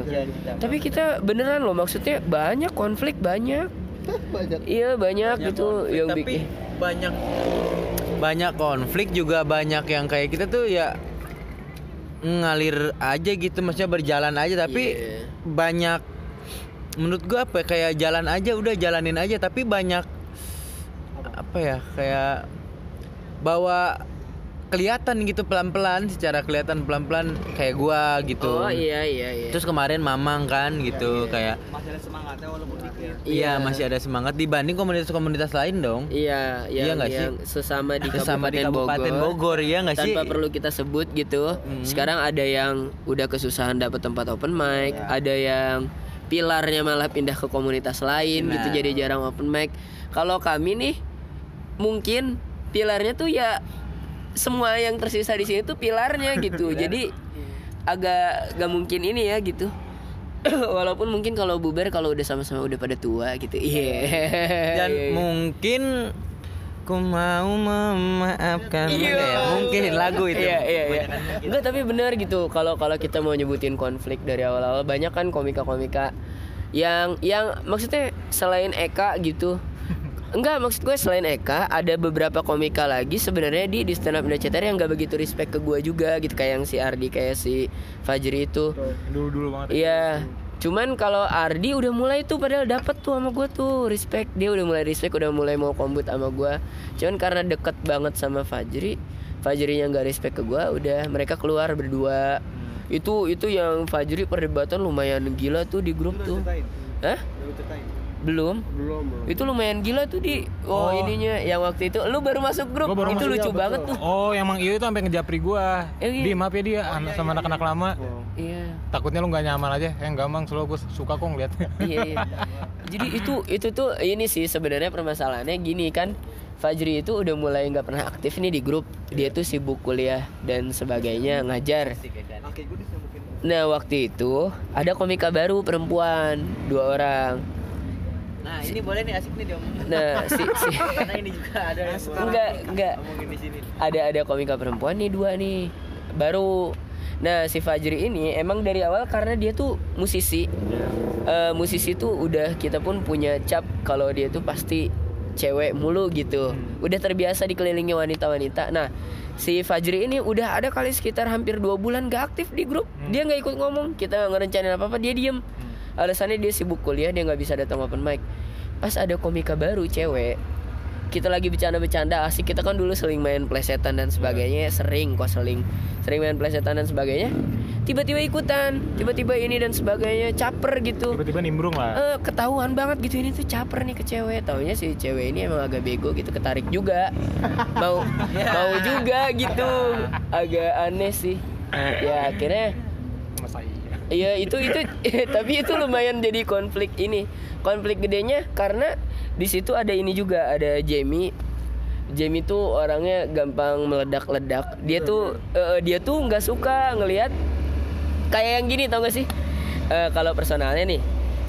tapi kita beneran loh maksudnya banyak konflik banyak. Iya banyak gitu yang tapi bikin banyak banyak konflik juga banyak yang kayak kita tuh ya ngalir aja gitu maksudnya berjalan aja tapi Iya. banyak menurut gua apa ya, kayak jalan aja udah jalanin aja tapi banyak apa ya kayak bawa kelihatan gitu pelan-pelan secara kelihatan pelan-pelan kayak gua gitu oh iya iya iya terus kemarin mamang kan gitu kayak Masih ada semangatnya walaupun dikit. iya masih ada semangat dibanding komunitas-komunitas lain dong Iya, Iya yang, sih? yang sesama di Sesama di Kabupaten, Kabupaten Bogor, iya nggak sih? Tanpa perlu kita sebut gitu. Sekarang ada yang udah kesusahan dapat tempat open mic, Iya. ada yang pilarnya malah pindah ke komunitas lain gitu Nah. jadi jarang open mic. Kalau kami nih mungkin pilarnya tuh ya semua yang tersisa di sini tuh pilarnya gitu. jadi agak gak mungkin ini ya gitu. Walaupun mungkin kalau bubar kalau udah sama-sama udah pada tua gitu. Iya. dan Iya, iya. mungkin ku mau memaafkan Iya. Kayak mungkin lagu itu Iya iya iya. Enggak tapi benar gitu. Kalau kalau kita mau nyebutin konflik dari awal-awal banyak kan komika-komika yang yang maksudnya selain Eka gitu. Enggak maksud gue selain Eka ada beberapa komika lagi sebenarnya di di stand up Indo CTR yang gak begitu respect ke gue juga gitu kayak yang si Ardi kayak si Fajri itu. Dulu-dulu banget. Iya. Cuman kalau Ardi udah mulai tuh padahal dapet tuh sama gue tuh respect dia udah mulai respect udah mulai mau kombut sama gue. Cuman karena deket banget sama Fajri, Fajrinya nggak respect ke gue, udah mereka keluar berdua. Itu itu yang Fajri perdebatan lumayan gila tuh di grup tuh. Hah? Belum. Belum, belum. Itu lumayan gila tuh di oh, ininya yang waktu itu lu baru masuk grup. Gua baru itu masuk, lucu iya, banget betul. tuh. Oh, yang Mang Iyo itu sampai ngejapri gua. Eh, iya. Di maaf ya dia anak sama anak-anak lama. Iya. Takutnya lu nggak nyaman aja. Eh enggak Mang, selalu gua suka kok ngeliatnya. iya, iya. Jadi itu itu tuh ini sih sebenarnya permasalahannya gini kan Fajri itu udah mulai nggak pernah aktif nih di grup. Dia tuh sibuk kuliah dan sebagainya ngajar. Nah waktu itu ada komika baru perempuan dua orang. Nah ini boleh nih asik nih diomongin. Nah si, si karena ini juga ada yang enggak enggak. di sini. Ada ada komika perempuan nih dua nih. Baru. Nah si Fajri ini emang dari awal karena dia tuh musisi, Eh, musisi tuh udah kita pun punya cap kalau dia tuh pasti cewek mulu gitu. Udah terbiasa dikelilingi wanita-wanita. Nah si Fajri ini udah ada kali sekitar hampir dua bulan gak aktif di grup. Dia nggak ikut ngomong. Kita nggak ngerencanain apa apa dia diem. Alasannya dia sibuk kuliah dia nggak bisa datang open mic. Pas ada komika baru cewek kita lagi bercanda-bercanda asik. Kita kan dulu sering main plesetan dan sebagainya sering kok sering. Sering main plesetan dan sebagainya. Tiba-tiba ikutan tiba-tiba ini dan sebagainya caper gitu. Tiba-tiba nimbrung lah. Eh, ketahuan banget gitu ini tuh caper nih ke cewek. Taunya si cewek ini emang agak bego gitu ketarik juga. Mau mau juga gitu. Agak aneh sih. Ya akhirnya iya. Itu itu tapi itu lumayan jadi konflik ini. Konflik gedenya karena di situ ada ini juga ada Jamie. Jamie tuh orangnya gampang meledak-ledak. Dia tuh eh, dia tuh nggak suka ngelihat kayak yang gini tau gak sih? Eh, kalau personalnya nih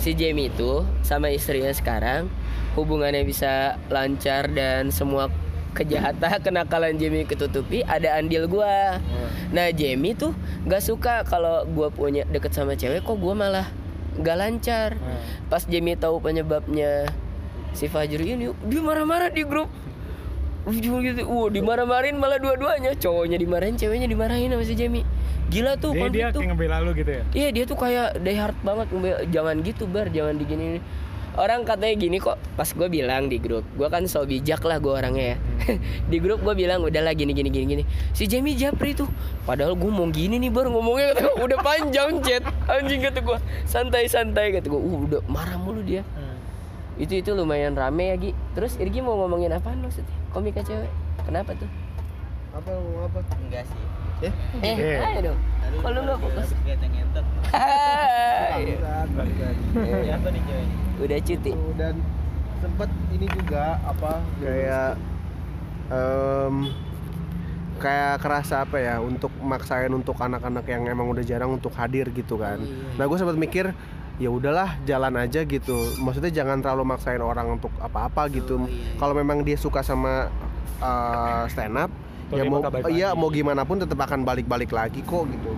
si Jamie itu sama istrinya sekarang hubungannya bisa lancar dan semua kejahatan kenakalan Jamie ketutupi ada andil gua. Nah Jamie tuh nggak suka kalau gua punya deket sama cewek kok gua malah nggak lancar. Pas Jamie tahu penyebabnya si Fajri ini dia marah-marah di grup Ujung gitu, wah dimarah-marahin malah dua-duanya. Cowoknya dimarahin, ceweknya dimarahin sama si Jamie Gila tuh konflik dia tuh. kayak ngebela lu gitu ya. Iya dia tuh kayak die hard banget Jangan gitu bar Jangan digini Orang katanya gini kok Pas gue bilang di grup Gue kan so bijak lah gue orangnya ya. Di grup gue bilang Udahlah gini gini gini gini. Si Jamie Japri tuh Padahal gue mau gini nih bar Ngomongnya. Kata gua, Udah panjang chat Anjing kata gue Santai-santai kata gue uh, Udah marah mulu dia. Itu itu lumayan rame ya Gi. Terus Irgi mau ngomongin apaan maksudnya? Komika cewek. Kenapa tuh? Apa mau apa? Enggak sih. Eh, Eh Iya. ayo dong Kalau nggak fokus cewek? Udah cuti dan sempet ini juga apa kayak em, kayak kerasa apa ya untuk maksain untuk anak-anak yang emang udah jarang untuk hadir gitu kan. Nah gue sempat mikir ya udahlah jalan aja gitu. Maksudnya jangan terlalu maksain orang untuk apa-apa gitu. Kalau memang dia suka sama uh, stand up ya mau iya lagi. mau gimana pun tetap akan balik-balik lagi kok gitu.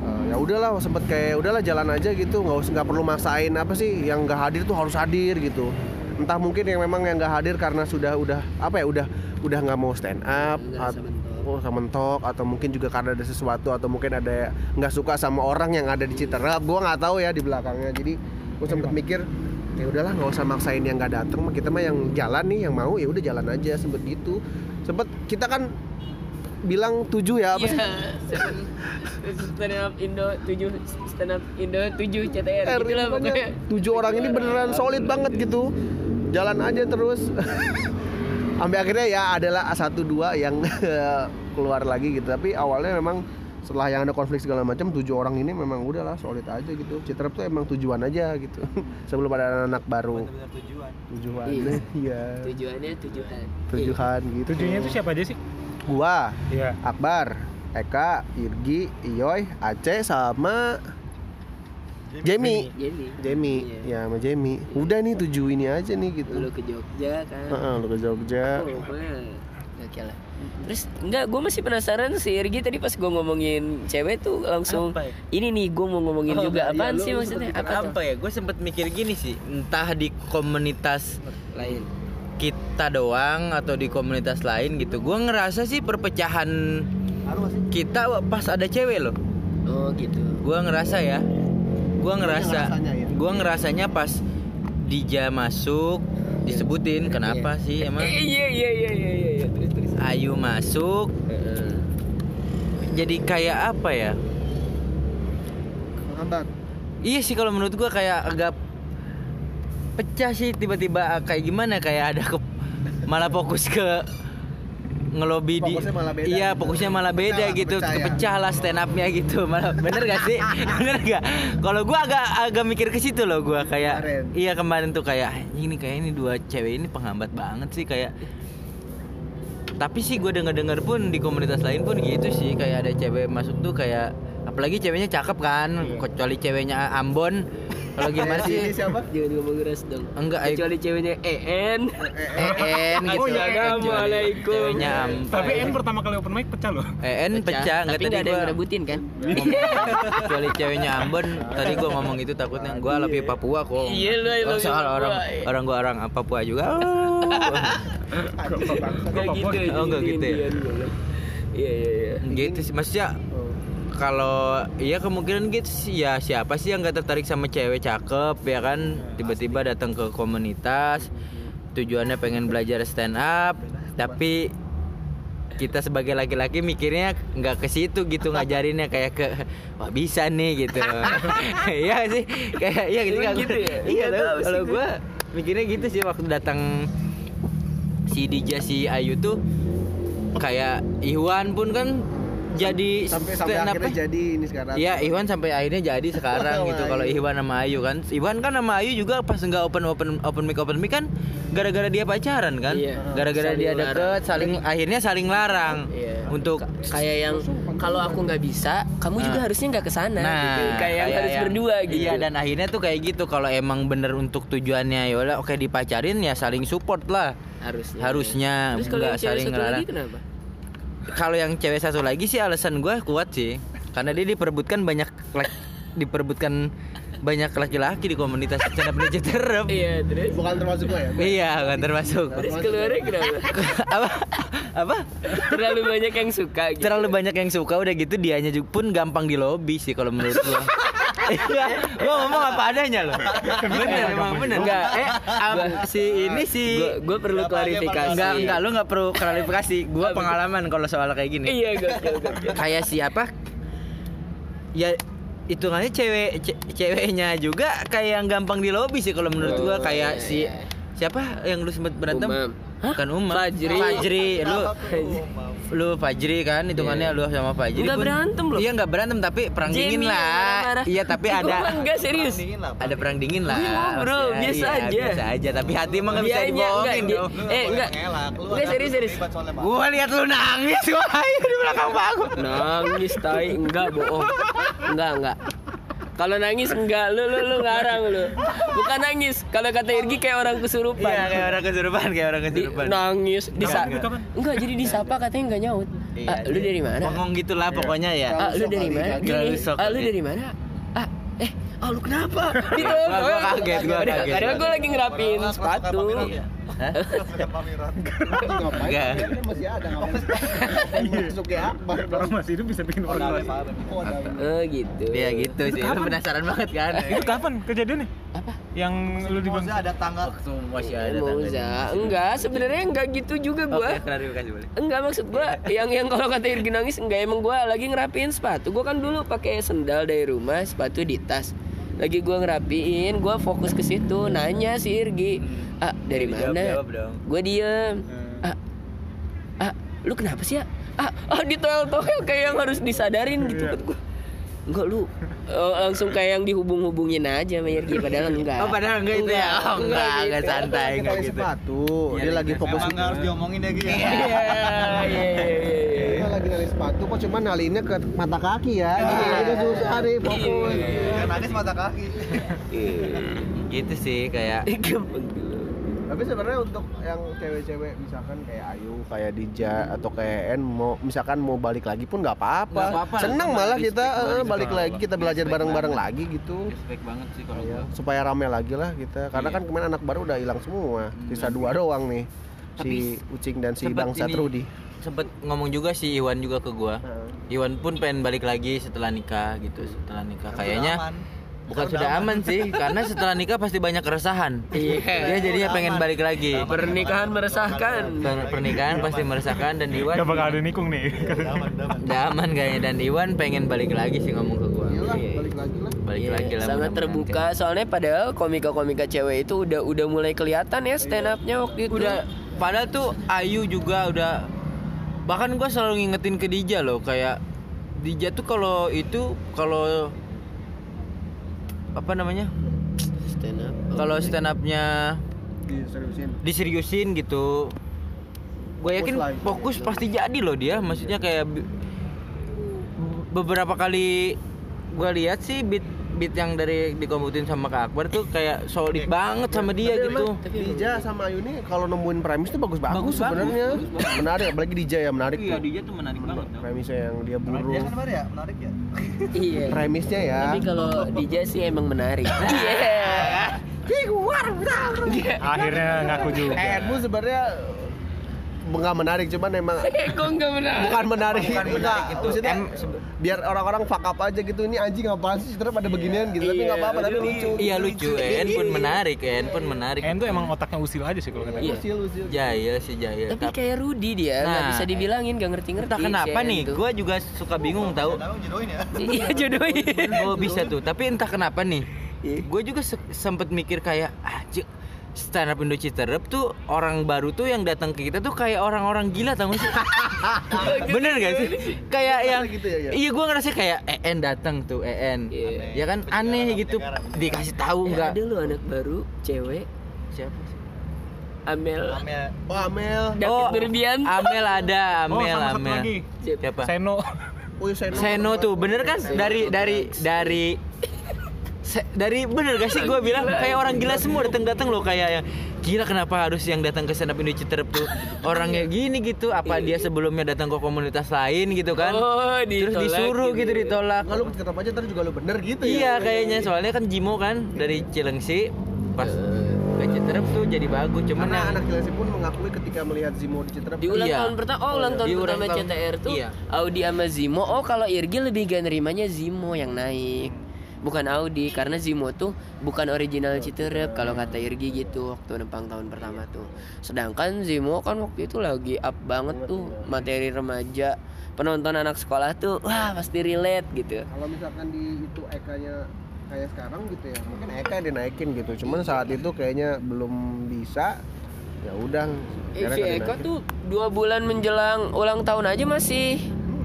Eh, ya udahlah sempet kayak udahlah jalan aja gitu. Nggak usah nggak perlu maksain apa sih yang nggak hadir tuh harus hadir gitu. Entah mungkin yang memang yang nggak hadir karena sudah udah apa ya udah udah nggak mau stand up atau oh, sama mentok atau mungkin juga karena ada sesuatu atau mungkin ada nggak suka sama orang yang ada di Citra gue nggak tahu ya di belakangnya. Jadi gue sempet mikir ya udahlah nggak usah maksain yang nggak datang kita mah yang jalan nih yang mau ya udah jalan aja. Sempet gitu. Sempet kita kan bilang tujuh ya apa sih? Iya, stand up Indo 7 stand up Indo 7 CTR R, gitu lah pokoknya pokoknya. tujuh orang ini beneran solid banget gitu. Jalan aja terus. Sampai akhirnya ya adalah satu dua yang keluar lagi gitu. Tapi awalnya memang setelah yang ada konflik segala macam tujuh orang ini memang udahlah solid aja gitu Citra tuh emang tujuan aja gitu sebelum ada anak baru Bener tujuan. tujuan Iya. iya Tujuannya tujuan. tujuan gitu Tujuannya itu siapa aja sih? gua Iya. Akbar Eka Irgi Iyoy Aceh sama Jamie Jamie Iya. ya sama Jamie udah nih tujuh ini aja nih gitu lu ke Jogja kan. Heeh, lu ke Jogja Oh, lah. Terus enggak gue masih penasaran si Irgi tadi pas gue ngomongin cewek tuh langsung Apa ya? ini nih gue mau ngomongin Oh, juga iya, apaan lu sih maksudnya apa, tuh? apa ya? Gue sempet mikir gini sih, entah di komunitas lain. kita doang atau di komunitas lain gitu. Gue ngerasa sih perpecahan kita pas ada cewek loh. Oh gitu. Gue ngerasa ya, gue ngerasa, ya? gue ngerasanya pas Dija masuk disebutin kenapa sih emang iya iya iya iya iya iya. Ayu masuk Heeh. jadi kayak apa ya? Hambat. Iya sih kalau menurut gua kayak agak pecah sih tiba-tiba kayak gimana kayak ada ke malah fokus ke ngelobi di Fokusnya malah beda iya fokusnya malah beda Pecah gitu kepecah ya. kepecah lah stand upnya gitu malah bener gak sih bener gak kalau gua agak agak mikir ke situ loh gua kayak Kemarin. iya kemarin tuh kayak "Anjing, ini kayak ini dua cewek ini penghambat banget sih kayak tapi sih gue denger denger pun di komunitas lain pun gitu sih kayak ada cewek masuk tuh kayak apalagi ceweknya cakep kan kecuali ceweknya Ambon kalau gimana Ini sih siapa? Jangan ngomong keras dong. Enggak, eh. Kecuali ceweknya EN. EN gitu Assalamualaikum. ceweknya Ambon Tapi N pertama kali open mic pecah loh. EN pecah Tapi nggak tadi nggak ada yang gua ngerebutin kan? kecuali ceweknya Ambon tadi gua ngomong itu takutnya gua lebih Papua kok Iya, lu Oh, orang iya. orang gua orang Papua juga Oh. Enggak gitu ya. Oh, nggak gitu ya? Indian gua. Iya iya iya. gitu sih maksudnya kalau iya kemungkinan gitu sih ya siapa sih yang gak tertarik sama cewek cakep ya kan tiba-tiba datang ke komunitas tujuannya pengen belajar stand up tapi kita sebagai laki-laki mikirnya nggak ke situ gitu ngajarinnya kayak ke wah bisa nih gitu iya sih kayak iya gitu, gitu ya? iya kalau gua mikirnya gitu sih waktu datang si Dija si Ayu tuh kayak Iwan pun kan jadi Sampai sampai stand up- akhirnya jadi ini sekarang. Iya, Iwan sampai akhirnya jadi sekarang gitu. Kalau Iwan sama Ayu kan, Iwan kan sama Ayu juga pas nggak open open open mic open mic kan gara-gara dia pacaran kan, Iya. gara-gara Saling dia deket, saling akhirnya saling larang Iya. untuk Kayak yang kalau aku nggak bisa, kamu juga Nah. harusnya nggak ke sana. Nah, gitu. Kayak yang harus berdua gitu. Iya, dan akhirnya tuh kayak gitu. Kalau emang bener untuk tujuannya ya oke dipacarin ya saling support lah. harusnya. Harusnya Terus kalau nggak yang saling ngelarang. Kalau yang cewek satu lagi sih alasan gue kuat sih, karena dia diperebutkan banyak lak- diperebutkan banyak laki-laki di komunitas stand up Ninja. Iya terus. Bukan termasuk gue ya. Iya, kan termasuk. Terus keluarnya kenapa? apa? Apa? Terlalu banyak yang suka gitu. Terlalu banyak yang suka udah gitu dianya juga pun gampang di lobby sih kalau menurut gua. Iya, gua ngomong apa adanya loh. Bener emang bener. Enggak, eh am- si ini si Gua, gua perlu klarifikasi. Enggak, enggak lu enggak perlu klarifikasi. Gua pengalaman kalau soal kayak gini. Iya, gokil. Kayak siapa? Ya hitungannya cewek ce- ceweknya juga kayak yang gampang di lobby sih kalau menurut gua Oh, kayak iya, si iya. siapa yang lu sempat berantem? Umam. Hah? Bukan Umam. Fajri. Fajri, lu lu Fajri kan hitungannya lu sama Fajri Nggak pun- berantem loh. iya nggak berantem tapi perang dingin Jamie yang lah iya tapi ada enggak serius. ada perang dingin lah Gue ngobrol, maksudnya. biasa Iya, aja. biasa aja tapi hati emang nggak bisa dibohongin enggak, dong di- Eh, enggak. Enggak serius serius. gua lihat lu nangis gua di belakang bangku Nangis tai enggak bohong. Enggak, enggak. Kalau nangis enggak, lu lu lu ngarang lu. Bukan nangis. Kalau kata Irgi kayak orang kesurupan. iya kayak orang kesurupan kayak orang Di, kesurupan nangis disa Enggak, enggak jadi disapa katanya enggak nyaut. Iya, ah, lu dari mana? Bengong gitulah pokoknya ya. Ah lu dari mana? Gini, ah lu dari mana? Ah eh ah lu kenapa? Gitu. Gua- gua kaget, gua kaget. padahal gue lagi ngerapin sepatu Hah? Ngapain? Kan masih ada ngapain? Masuk ya Akbar. Orang masih hidup bisa bikin orang mati. oh gitu. Iya gitu sih. Lu penasaran banget kan? Itu kapan kejadiannya? apa? Yang lu di Moza ada tanggal waktu masih ada Moza enggak sebenarnya enggak gitu juga oke gua klarifikasi boleh. Enggak maksud gua yang yang kalau kata Irgi nangis enggak. Emang gua lagi ngerapiin sepatu. Gua kan dulu pakai sendal dari rumah, sepatu di tas. Lagi gua ngerapiin, gua fokus ke situ, nanya si Irgi, "Ah, dari mana?" Gua diem. Ah, ah, lu kenapa sih ya? Ah, ah ditoel-toel kayak yang harus disadarin gitu kan gua. Enggak lu oh, langsung kayak yang dihubung-hubungin aja sama Irgi padahal enggak. Oh padahal enggak itu ya? Oh enggak, enggak gitu. santai, enggak gitu. sepatu. Iya, Dia lagi iya. fokus. Emang harus diomongin ya gitu Iya, iya, iya, iya. Dia lagi nali sepatu kok cuma nalinnya ke mata kaki ya. Jadi itu susah nih fokus. Yang nangis mata kaki Gitu sih kayak. Tapi sebenarnya untuk yang cewek-cewek misalkan kayak Ayu, kayak Dija atau kayak En mau misalkan mau balik lagi pun nggak apa-apa. Seneng malah kita respect balik lagi kita belajar bareng-bareng lagi gitu. respect banget sih kalau Iya, gua. supaya rame lagi lah kita. Karena Iya. kan kemarin anak baru udah hilang semua. Sisa dua doang nih. Tapi si Ucing dan si Bang ini- Satrudi. Sempet ngomong juga si Iwan juga ke gua. Iwan pun pengen balik lagi setelah nikah gitu, setelah nikah. Kayaknya bukan sudah aman sih, karena setelah nikah pasti banyak keresahan. Iya. Dia jadinya pengen balik lagi. Pernikahan meresahkan. Per- Pernikahan pasti meresahkan dan Iwan Gak bakal ada nikung nih. udah aman kayaknya dan Iwan pengen balik lagi sih ngomong ke gua. Iyalah, Iya. balik lagi lah. Balik Iya, lagi lah. sangat terbuka soalnya padahal komika-komika cewek itu udah udah mulai kelihatan ya stand up-nya waktu itu. udah padahal tuh Ayu juga udah bahkan gua selalu ngingetin ke Dija loh kayak Dija tuh kalau itu kalau apa namanya? Stand up. kalau stand upnya Diseriusin. diseriusin gitu gue yakin Fokus fokus pasti jadi loh dia. Maksudnya kayak bi- beberapa kali gua lihat sih beat beat yang dari dikomputin sama Kak Akbar tuh kayak solid banget sama dia Tapi gitu. emang Dija sama Ayu ini kalau nemuin premis tuh bagus-bagus Bagus, sebenarnya. Menarik apalagi Dija ya menarik Iya, dia tuh menarik banget. Premisnya yang dia buru. Dia kan baru ya, menarik ya. Iya. Premisnya ya. Tapi kalau DJ sih emang menarik. Iya. Akhirnya ngaku juga. Edmu sebenarnya nggak menarik cuman emang Kok enggak menarik? bukan menarik Bukan menarik itu. maksudnya Em- biar orang-orang fuck up aja gitu ini anjing apaan sih terus pada beginian gitu tapi Iya, nggak apa-apa tapi lucu Iya lucu, En pun menarik, En pun menarik. En tuh emang otaknya usil aja sih kalau kata Iya. gue. Usil, usil. Jaya sih Jaya. Tapi kayak Rudy dia nggak Nah, bisa dibilangin nggak ngerti-ngerti. Kenapa nih, gua juga suka bingung tahu. Ya. Iya jodohin. Oh bisa tuh, tapi entah kenapa nih, Iya. gue juga se- sempet mikir kayak, ah stand up Indo Citerep tuh orang baru tuh yang datang ke kita tuh kayak orang-orang gila tau gak sih? Bener gak sih? Kayak yang gitu ya, ya? iya gue ngerasa kayak EN datang tuh EN, Iya. ya kan aneh gitu dikasih tahu Eh, nggak? ada lu anak baru cewek Siapa sih? Amel Amel. oh Amel David Berbian. Amel ada, Oh, Amel, sama satu Amel. lagi. Siapa? Seno. oh iya, Seno Seno tuh bener kan dari dari dari se- dari bener gak sih gue bilang? Kayak orang gila semua datang datang loh kayak yang gila kenapa harus yang datang ke stand up Indo Citerep tuh? Orangnya gini gitu apa dia sebelumnya datang ke komunitas lain gitu kan? Oh, terus disuruh gitu ditolak. Nggak lu tetap aja ntar juga lu bener gitu ya. Iya kayaknya. Soalnya kan Jimo kan dari Cilengsi pas ke Citerep tuh jadi bagus cuman karena yang anak Kilasi pun mengakui ketika melihat Zimo di Citra Di ulang Iya. tahun pertama, oh ulang tahun Di ulang pertama tahun- CTR tuh iya. Audi sama Zimo. Oh kalau Irgi lebih gak nerimanya Zimo yang naik. Bukan Audi karena Zimo tuh bukan original Citerep kalau kata Irgi gitu waktu nempang tahun pertama tuh. Sedangkan Zimo kan waktu itu lagi up banget tuh materi remaja. Penonton anak sekolah tuh wah pasti relate gitu. kalau misalkan di itu Eka-nya kayak sekarang gitu ya mungkin Eka dinaikin gitu cuman saat itu kayaknya belum bisa ya udah Eh, si dinaikin. tuh dua bulan menjelang ulang tahun aja masih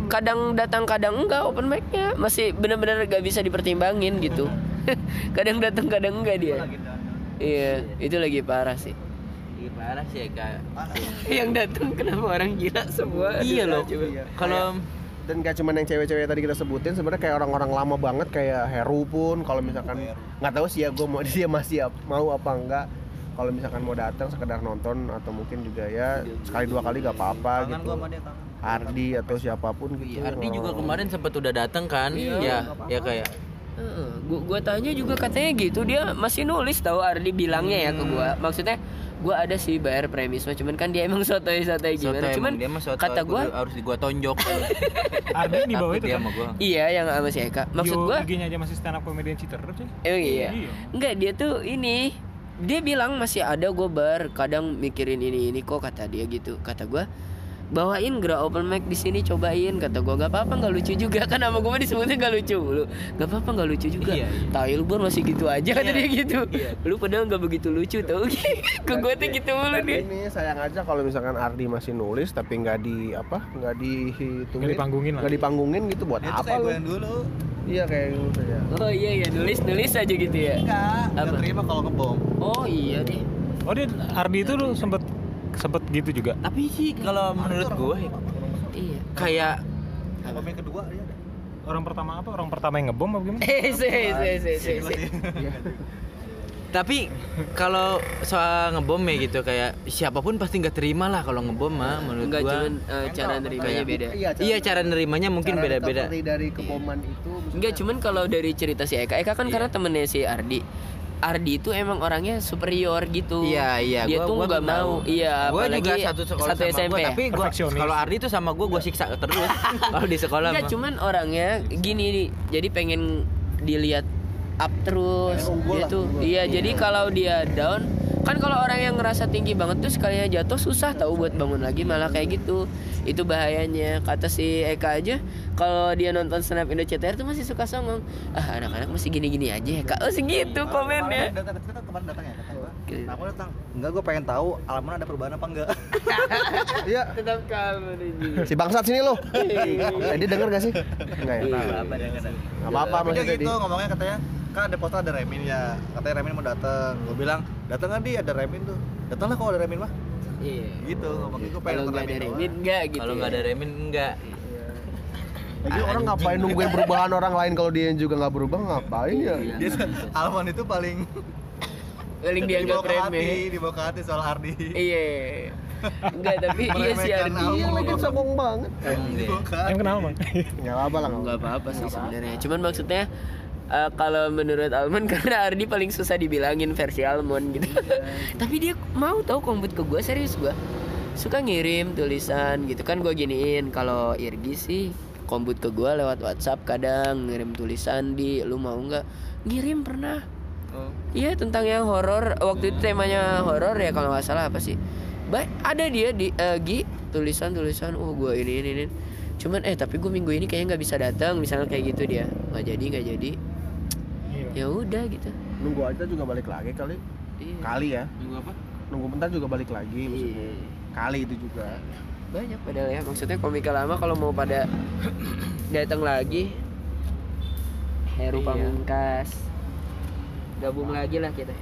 kadang datang kadang enggak open mic-nya. Masih benar-benar gak bisa dipertimbangin gitu. Kadang datang kadang enggak dia. Iya itu lagi parah sih. Iya, parah sih ya kak yang datang kenapa orang gila semua? Iya loh. Coba. kalau dan gak cuma yang cewek-cewek tadi kita sebutin sebenarnya kayak orang-orang lama banget kayak Heru pun kalau misalkan nggak tahu sih ya gue mau dia masih mau apa enggak. Kalau misalkan mau datang sekedar nonton atau mungkin juga ya sekali dua kali gak apa-apa gitu. gua sama dia kangen. Ardi atau siapa pun gitu Iya, Ardi juga Oh. kemarin sempat udah datang kan ya ya kayak Heeh, gua, gua tanya juga katanya gitu dia masih nulis tahu Ardi bilangnya ya ke gua maksudnya gua ada sih bayar premis cuman kan dia emang sotoy sotoy soto gimana cuman emang dia mah soto kata gua gua harus gua tonjok Ardi di bawah itu dia kan. sama gua iya yang sama si Eka maksud gua IG-nya aja masih stand up comedian Citerep sih. Emang iya? Iya. Enggak, dia tuh ini dia bilang masih ada gue bar kadang mikirin ini ini kok kata dia gitu kata gue bawain gerak open mic di sini cobain. Kata gue gak apa-apa nggak lucu juga. Kan sama gue disebutnya gak lucu lu gak apa-apa nggak lucu juga. Iya, iya. tahu lu masih gitu aja kata Iya, dia gitu. lu padahal nggak begitu lucu tau ke gue tuh gitu mulu nih. ini sayang aja kalau misalkan Ardi masih nulis tapi nggak di apa nggak dihitungin Nggak dipanggungin lah. nggak dipanggungin gitu buat apa lu? dulu. iya kayak gitu ya. Oh iya iya. Nulis nulis aja gitu ya? Enggak, Apa? enggak terima kalau ngebom. oh iya deh. Oh dia Ardi itu lu sempet sempet gitu juga. tapi sih kalau menurut gua ya, iya. Kayak yang kedua dia ada. Orang pertama apa? Orang pertama yang ngebom apa gimana? eh se tapi kalau soal ngebom ya gitu kayak siapa pun pasti nggak terima lah kalau ngebom mah menurut enggak gua. cuman eh, cara nerimanya Kayak- beda. Iya cara nerimanya. mungkin cara beda-beda. dari keboman itu maksudnya- Enggak, cuman kalau dari cerita si Eka, Eka kan karena temennya si Ardi. Ardi itu emang orangnya superior gitu. Iya iya, Dia gua- tuh gua nggak tahu. mau. Iya, Gua juga satu sekolah satu sama SMP gua, tapi gua Perfeksionis. kalau Ardi tuh sama gua gua siksa terus kalau di sekolah Enggak, mah. cuman orangnya gini nih. Jadi pengen dilihat up terus. Lah, tuh unggul. iya, jadi kalau dia down kan kalau orang yang ngerasa tinggi banget tuh sekalinya jatuh susah tahu buat bangun lagi malah kayak gitu. Itu bahayanya. Kata si Eka aja kalau dia nonton snap Indo CTR tuh masih suka songong. Ah anak-anak masih gini-gini aja ya kak. Oh segitu komennya. Datang, kemarin datang ya, datang gua. Oke. Nah, aku datang. Enggak, gue pengen tahu alaman ada perubahan apa enggak. iya. Tetap kamu si bangsat sini lo eh, dia denger gak sih? Enggak ya? Apa Tapi dia maksudnya gitu ngomongnya katanya kan ada poster ada Remin ya. Katanya Remin mau datang gue bilang datang kan dia ada Remin tuh. Datanglah kalau ada Remin mah. Iya. Gitu ngomongnya gue pengen kalau nggak ada Remin enggak gitu kalau ya. nggak ada Remin enggak Lagi orang ngapain nungguin perubahan orang lain kalau dia yang juga nggak berubah ngapain ya? Iya. Dia Alman itu paling paling ke hati, remeh dibawa ke hati soal Ardi. iya. Enggak tapi iya sih Meremehkan Ardi. Iya lagi songong banget. Yang kenapa bang? Nggak apa lah nggak apa-apa sih sebenarnya. Cuman maksudnya eh, kalau menurut Almond karena Ardi paling susah dibilangin versi Almond gitu. Tapi dia mau tahu kombut ke gue serius gue suka ngirim tulisan gitu. Kan gue giniin kalau Irgi sih kombut ke gue lewat WhatsApp kadang ngirim tulisan di lu mau nggak? Ngirim pernah. Iya tentang yang horor. Waktu itu temanya horor ya kalau nggak salah apa sih? Baik ada dia di eh, Gi tulisan tulisan oh gue ini ini ini. Cuman eh tapi gue minggu ini kayaknya nggak bisa datang misalnya kayak gitu dia. Nggak jadi nggak jadi. Ya udah gitu Nunggu aja juga balik lagi kali. Iya. Kali ya. Nunggu apa? Nunggu bentar juga balik lagi maksudnya. Iya. Kali itu juga. banyak padahal ya maksudnya komika lama kalau mau pada datang lagi Heru Iya. Pamungkas gabung lagi lah kita